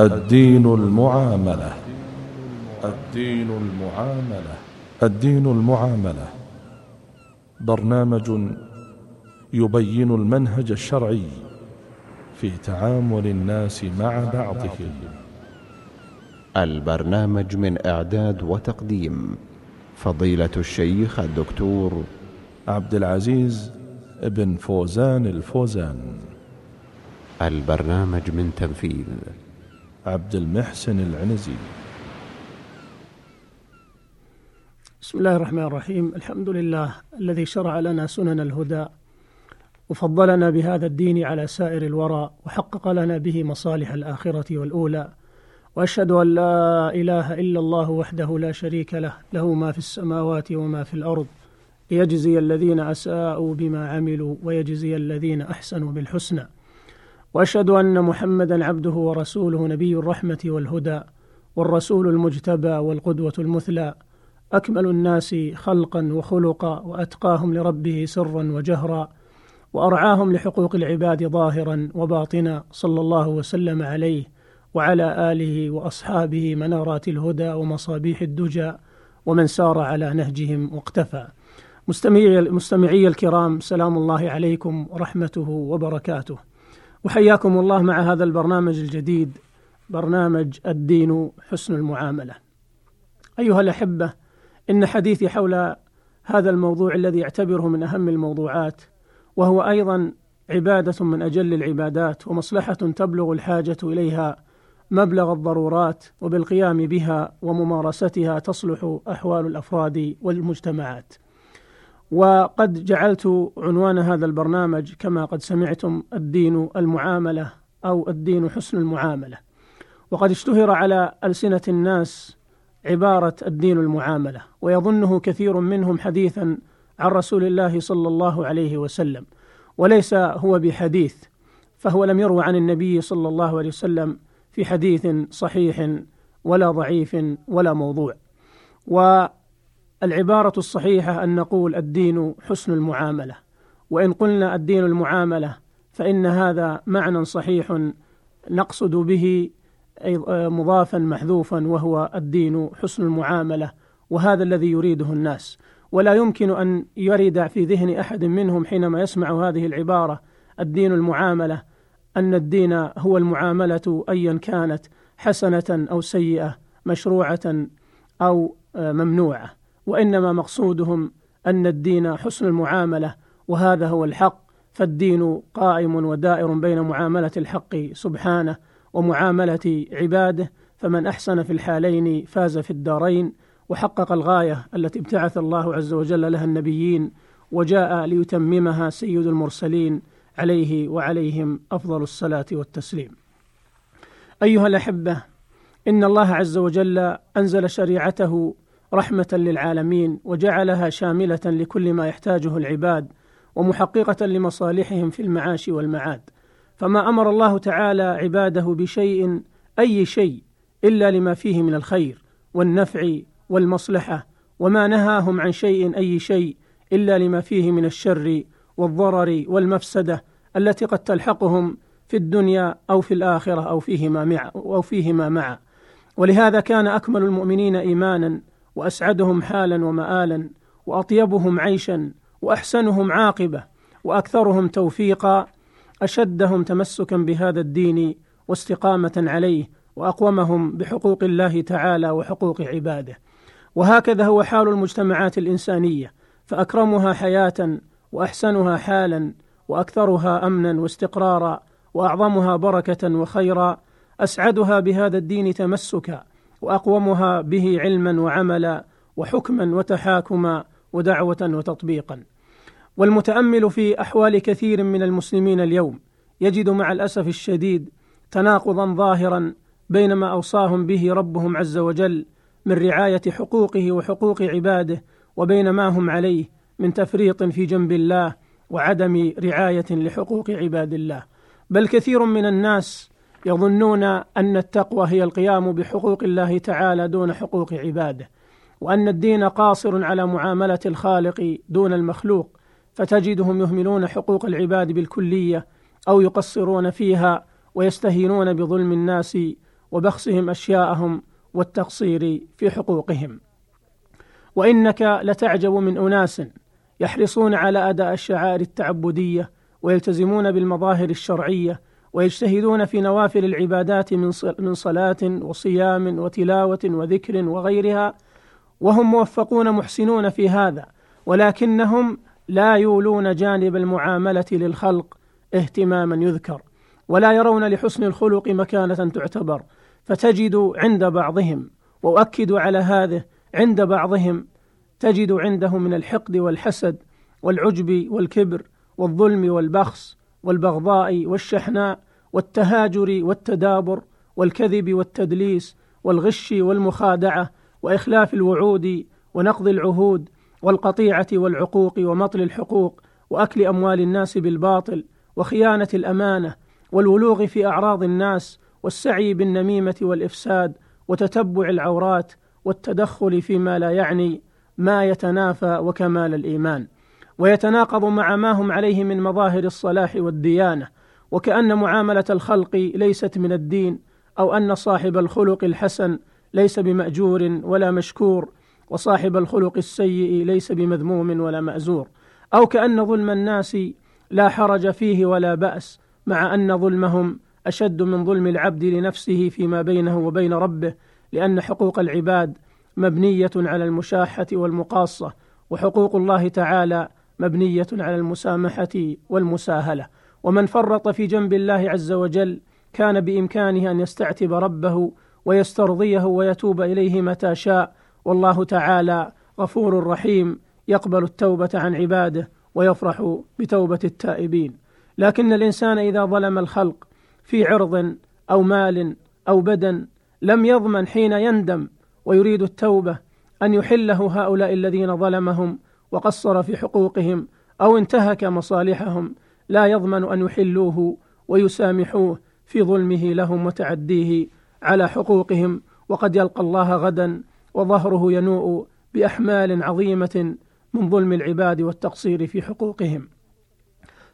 الدين المعاملة. الدين المعاملة. الدين المعاملة. برنامج يبين المنهج الشرعي في تعامل الناس مع بعضهم. البرنامج من إعداد وتقديم فضيلة الشيخ الدكتور عبد العزيز بن فوزان الفوزان. البرنامج من تنفيذ عبد المحسن العنزي. بسم الله الرحمن الرحيم. الحمد لله الذي شرع لنا سنن الهدى وفضلنا بهذا الدين على سائر الورى وحقق لنا به مصالح الآخرة والأولى. وأشهد أن لا إله إلا الله وحده لا شريك له له ما في السماوات وما في الأرض. ليجزي الذين أساءوا بما عملوا ويجزي الذين أحسنوا بالحسنى. وأشهد أن محمدا عبده ورسوله نبي الرحمة والهدى والرسول المجتبى والقدوة المثلى. أكمل الناس خلقا وخلقا وأتقاهم لربه سرا وجهرا وأرعاهم لحقوق العباد ظاهرا وباطنا. صلى الله وسلم عليه وعلى آله وأصحابه منارات الهدى ومصابيح الدجى ومن سار على نهجهم واقتفى. مستمعي الكرام سلام الله عليكم ورحمته وبركاته. وحياكم الله مع هذا البرنامج الجديد برنامج الدين حسن المعاملة أيها الأحبة إن حديثي حول هذا الموضوع الذي اعتبره من أهم الموضوعات وهو أيضا عبادة من أجل العبادات ومصلحة تبلغ الحاجة إليها مبلغ الضرورات وبالقيام بها وممارستها تصلح أحوال الأفراد والمجتمعات. وقد جعلت عنوان هذا البرنامج كما قد سمعتم الدين المعاملة أو الدين حسن المعاملة. وقد اشتهر على ألسنة الناس عبارة الدين المعاملة ويظنه كثير منهم حديثا عن رسول الله صلى الله عليه وسلم وليس هو بحديث فهو لم يروى عن النبي صلى الله عليه وسلم في حديث صحيح ولا ضعيف ولا موضوع. والعباره الصحيحة أن نقول الدين حسن المعاملة وإن قلنا الدين المعاملة فإن هذا معنى صحيح نقصد به مضافا محذوفا وهو الدين حسن المعاملة وهذا الذي يريده الناس. ولا يمكن أن يرد في ذهن أحد منهم حينما يسمع هذه العبارة الدين المعاملة أن الدين هو المعاملة ايا كانت حسنة أو سيئة مشروعة أو ممنوعة. وإنما مقصودهم أن الدين حسن المعاملة وهذا هو الحق فالدين قائم ودائر بين معاملة الحق سبحانه ومعاملة عباده فمن أحسن في الحالين فاز في الدارين وحقق الغاية التي ابتعث الله عز وجل لها النبيين وجاء ليتممها سيد المرسلين عليه وعليهم أفضل الصلاة والتسليم. أيها الأحبة إن الله عز وجل أنزل شريعته رحمة للعالمين وجعلها شاملة لكل ما يحتاجه العباد ومحققة لمصالحهم في المعاش والمعاد. فما أمر الله تعالى عباده بشيء أي شيء إلا لما فيه من الخير والنفع والمصلحة وما نهاهم عن شيء أي شيء إلا لما فيه من الشر والضرر والمفسدة التي قد تلحقهم في الدنيا أو في الآخرة أو فيهما مع أو فيهما معا ولهذا كان أكمل المؤمنين إيمانا وأسعدهم حالا ومآلا وأطيبهم عيشا وأحسنهم عاقبة وأكثرهم توفيقا. أشدهم تمسكا بهذا الدين واستقامة عليه وأقومهم بحقوق الله تعالى وحقوق عباده. وهكذا هو حال المجتمعات الإنسانية. فأكرمها حياة وأحسنها حالا وأكثرها امنا واستقرارا وأعظمها بركة وخيرا. أسعدها بهذا الدين تمسكا. وأقومها به علما وعملا وحكما وتحاكما ودعوة وتطبيقا. والمتأمل في أحوال كثير من المسلمين اليوم يجد مع الأسف الشديد تناقضا ظاهرا بين ما أوصاهم به ربهم عز وجل من رعاية حقوقه وحقوق عباده وبين ما هم عليه من تفريط في جنب الله وعدم رعاية لحقوق عباد الله. بل كثير من الناس يظنون أن التقوى هي القيام بحقوق الله تعالى دون حقوق عباده وأن الدين قاصر على معاملة الخالق دون المخلوق فتجدهم يهملون حقوق العباد بالكلية أو يقصرون فيها ويستهينون بظلم الناس وبخسهم أشياءهم والتقصير في حقوقهم. وإنك لتعجب من أناس يحرصون على أداء الشعائر التعبدية ويلتزمون بالمظاهر الشرعية ويجتهدون في نوافل العبادات من صلاة وصيام وتلاوة وذكر وغيرها وهم موفقون محسنون في هذا ولكنهم لا يولون جانب المعاملة للخلق اهتماما يذكر ولا يرون لحسن الخلق مكانة تعتبر فتجد عند بعضهم وأؤكد على هذه عند بعضهم تجد عنده من الحقد والحسد والعجب والكبر والظلم والبخس والبغضاء والشحناء والتهاجر والتدابر والكذب والتدليس والغش والمخادعة وإخلاف الوعود ونقض العهود والقطيعة والعقوق ومطل الحقوق وأكل أموال الناس بالباطل وخيانة الأمانة والولوغ في أعراض الناس والسعي بالنميمة والإفساد وتتبع العورات والتدخل فيما لا يعني ما يتنافى وكمال الإيمان. ويتناقض مع ما هم عليه من مظاهر الصلاح والديانة وكأن معاملة الخلق ليست من الدين أو أن صاحب الخلق الحسن ليس بمأجور ولا مشكور وصاحب الخلق السيء ليس بمذموم ولا مأزور. أو كأن ظلم الناس لا حرج فيه ولا بأس مع أن ظلمهم أشد من ظلم العبد لنفسه فيما بينه وبين ربه لأن حقوق العباد مبنية على المشاحة والمقاصة وحقوق الله تعالى مبنية على المسامحة والمساهلة. ومن فرط في جنب الله عز وجل كان بإمكانه أن يستعتب ربه ويسترضيه ويتوب إليه متى شاء. والله تعالى غفور رحيم يقبل التوبة عن عباده ويفرح بتوبة التائبين. لكن الإنسان إذا ظلم الخلق في عرض أو مال أو بدن لم يضمن حين يندم ويريد التوبة أن يحله هؤلاء الذين ظلمهم وقصر في حقوقهم أو انتهك مصالحهم لا يضمن أن يحلوه ويسامحوه في ظلمه لهم وتعديه على حقوقهم. وقد يلقى الله غدا وظهره ينوء بأحمال عظيمة من ظلم العباد والتقصير في حقوقهم.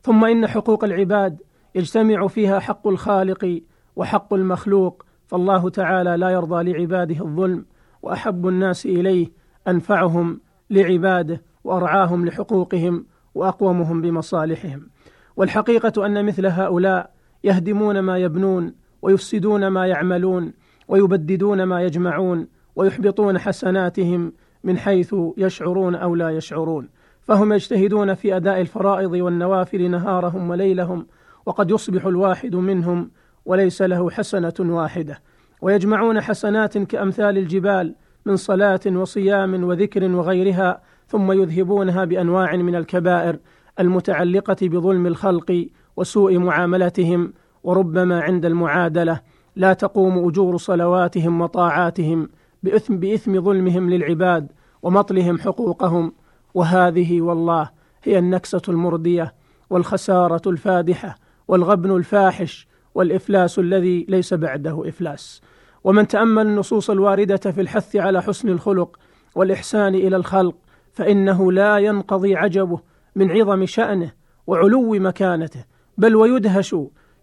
ثم إن حقوق العباد يجتمع فيها حق الخالق وحق المخلوق فالله تعالى لا يرضى لعباده الظلم وأحب الناس إليه أنفعهم لعباده. وأرعاهم لحقوقهم وأقومهم بمصالحهم. والحقيقة أن مثل هؤلاء يهدمون ما يبنون ويفسدون ما يعملون ويبددون ما يجمعون ويحبطون حسناتهم من حيث يشعرون أو لا يشعرون. فهم يجتهدون في أداء الفرائض والنوافل نهارهم وليلهم وقد يصبح الواحد منهم وليس له حسنة واحدة. ويجمعون حسنات كأمثال الجبال من صلاة وصيام وذكر وغيرها ثم يذهبونها بأنواع من الكبائر المتعلقة بظلم الخلق وسوء معاملتهم وربما عند المعادلة لا تقوم أجور صلواتهم وطاعاتهم باثم بإثم ظلمهم للعباد ومطلهم حقوقهم. وهذه والله هي النكسة المردية والخسارة الفادحة والغبن الفاحش والإفلاس الذي ليس بعده إفلاس. ومن تأمل النصوص الواردة في الحث على حسن الخلق والإحسان إلى الخلق فإنه لا ينقضي عجبه من عظم شأنه وعلو مكانته بل ويدهش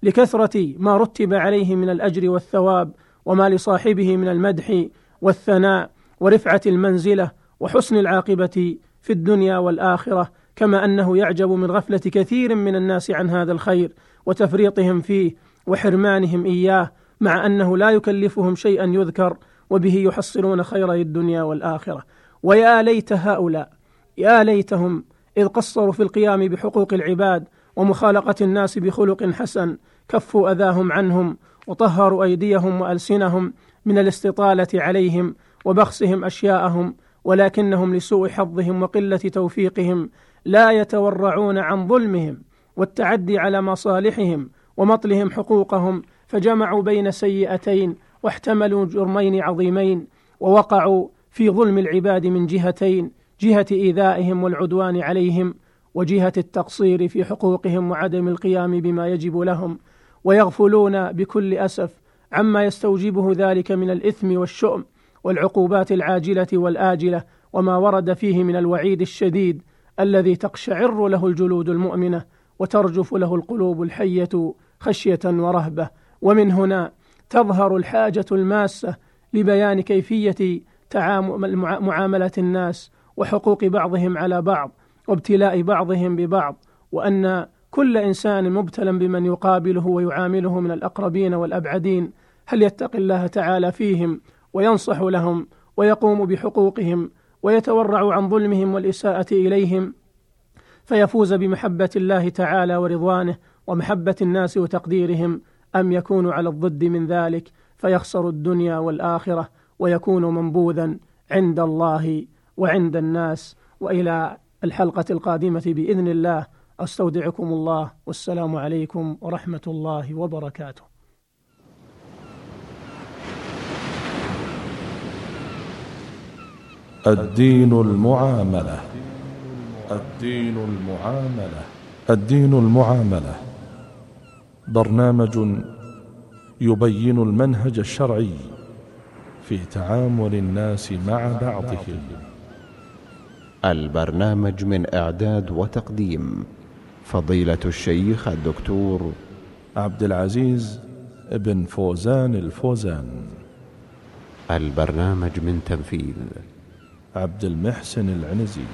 لكثرة ما رتب عليه من الأجر والثواب وما لصاحبه من المدح والثناء ورفعة المنزلة وحسن العاقبة في الدنيا والآخرة كما أنه يعجب من غفلة كثير من الناس عن هذا الخير وتفريطهم فيه وحرمانهم إياه مع أنه لا يكلفهم شيئا يذكر وبه يحصلون خيري الدنيا والآخرة. ويا ليت هؤلاء يا ليتهم إذ قصروا في القيام بحقوق العباد ومخالقة الناس بخلق حسن كفوا أذاهم عنهم وطهروا أيديهم وألسنهم من الاستطالة عليهم وبخسهم أشياءهم ولكنهم لسوء حظهم وقلة توفيقهم لا يتورعون عن ظلمهم والتعدي على مصالحهم ومطلهم حقوقهم فجمعوا بين سيئتين واحتملوا جرمين عظيمين ووقعوا في ظلم العباد من جهتين جهة إيذائهم والعدوان عليهم وجهة التقصير في حقوقهم وعدم القيام بما يجب لهم. ويغفلون بكل أسف عما يستوجبه ذلك من الإثم والشؤم والعقوبات العاجلة والآجلة وما ورد فيه من الوعيد الشديد الذي تقشعر له الجلود المؤمنة وترجف له القلوب الحية خشية ورهبة. ومن هنا تظهر الحاجة الماسة لبيان كيفية تعامل معاملة الناس وحقوق بعضهم على بعض وابتلاء بعضهم ببعض وأن كل إنسان مبتلى بمن يقابله ويعامله من الأقربين والأبعدين هل يتقي الله تعالى فيهم وينصح لهم ويقوم بحقوقهم ويتورع عن ظلمهم والإساءة إليهم؟ فيفوز بمحبة الله تعالى ورضوانه ومحبة الناس وتقديرهم أم يكون على الضد من ذلك فيخسر الدنيا والآخرة؟ ويكون منبوذا عند الله وعند الناس. وإلى الحلقة القادمة بإذن الله أستودعكم الله. والسلام عليكم ورحمة الله وبركاته. الدين المعاملة. الدين المعاملة. الدين المعاملة. برنامج يبين المنهج الشرعي. في تعامل الناس مع بعضهم. البرنامج من إعداد وتقديم فضيلة الشيخ الدكتور عبد العزيز بن فوزان الفوزان. البرنامج من تنفيذ عبد المحسن العنزي.